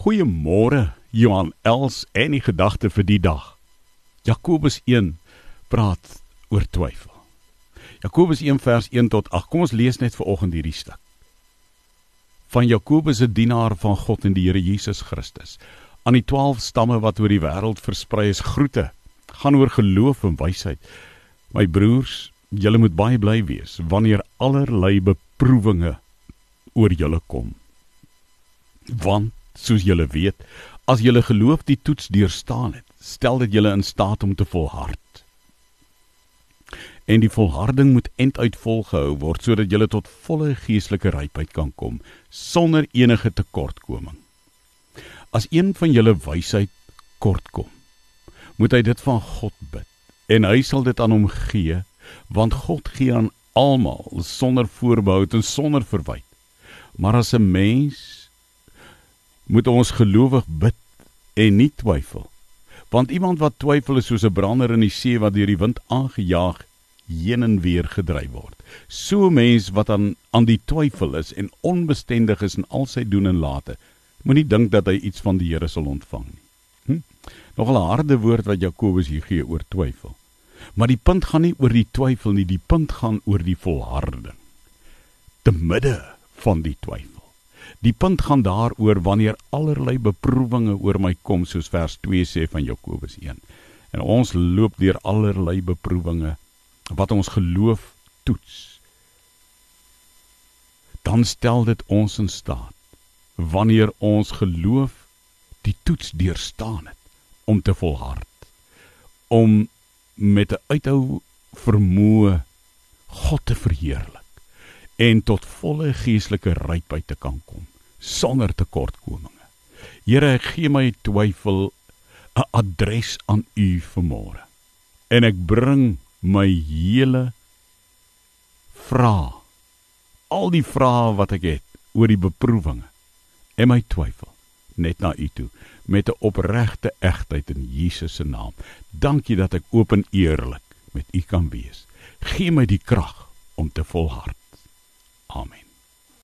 Goeiemôre Johan Els en die gedagte vir die dag. Jakobus 1 praat oor twyfel. Jakobus 1 vers 1 tot 8. Kom ons lees net vir oggend hierdie stuk. Van Jakobus se dienaar van God en die Here Jesus Christus aan die 12 stamme wat oor die wêreld versprei is groete. Gaan oor geloof en wysheid. My broers, julle moet baie bly wees wanneer allerlei beproewinge oor julle kom. Want soos julle weet, as julle geloof die toets deurstaan het, stel dit julle in staat om te volhard. En die volharding moet end uit volgehou word sodat julle tot volle geestelike rypheid kan kom sonder enige tekortkoming. As een van julle wysheid kortkom, moet hy dit van God bid en hy sal dit aan hom gee want God gee aan almal sonder voorbehou en sonder verwyte. Maar as 'n mens moet ons gelowig bid en nie twyfel. Want iemand wat twyfel is soos 'n brander in die see wat deur die wind aangejaag heen en weer gedryf word. So 'n mens wat aan aan die twyfel is en onbestendig is in al sy doen en late, moenie dink dat hy iets van die Here sal ontvang nie. Hm? Nog 'n harde woord wat Jakobus hier gee oor twyfel. Maar die punt gaan nie oor die twyfel nie, die punt gaan oor die volharding. Te midde van die twyfel. Die punt gaan daaroor wanneer allerlei beproewinge oor my kom soos vers 2 sê van Jakobus 1. En ons loop deur allerlei beproewinge wat ons geloof toets. Dan stel dit ons in staat wanneer ons geloof die toets deurstaan het om te volhard om met 'n uithou vermoë God te verheerlik en tot volle geestelike rypheid te kan kom sonder tekortkominge. Here, ek gee my twyfel 'n adres aan U vanmôre. En ek bring my hele vra al die vrae wat ek het oor die beproewinge en my twyfel net na U toe met 'n opregte egtheid in Jesus se naam. Dankie dat ek oop en eerlik met U kan wees. Gee my die krag om te volhard.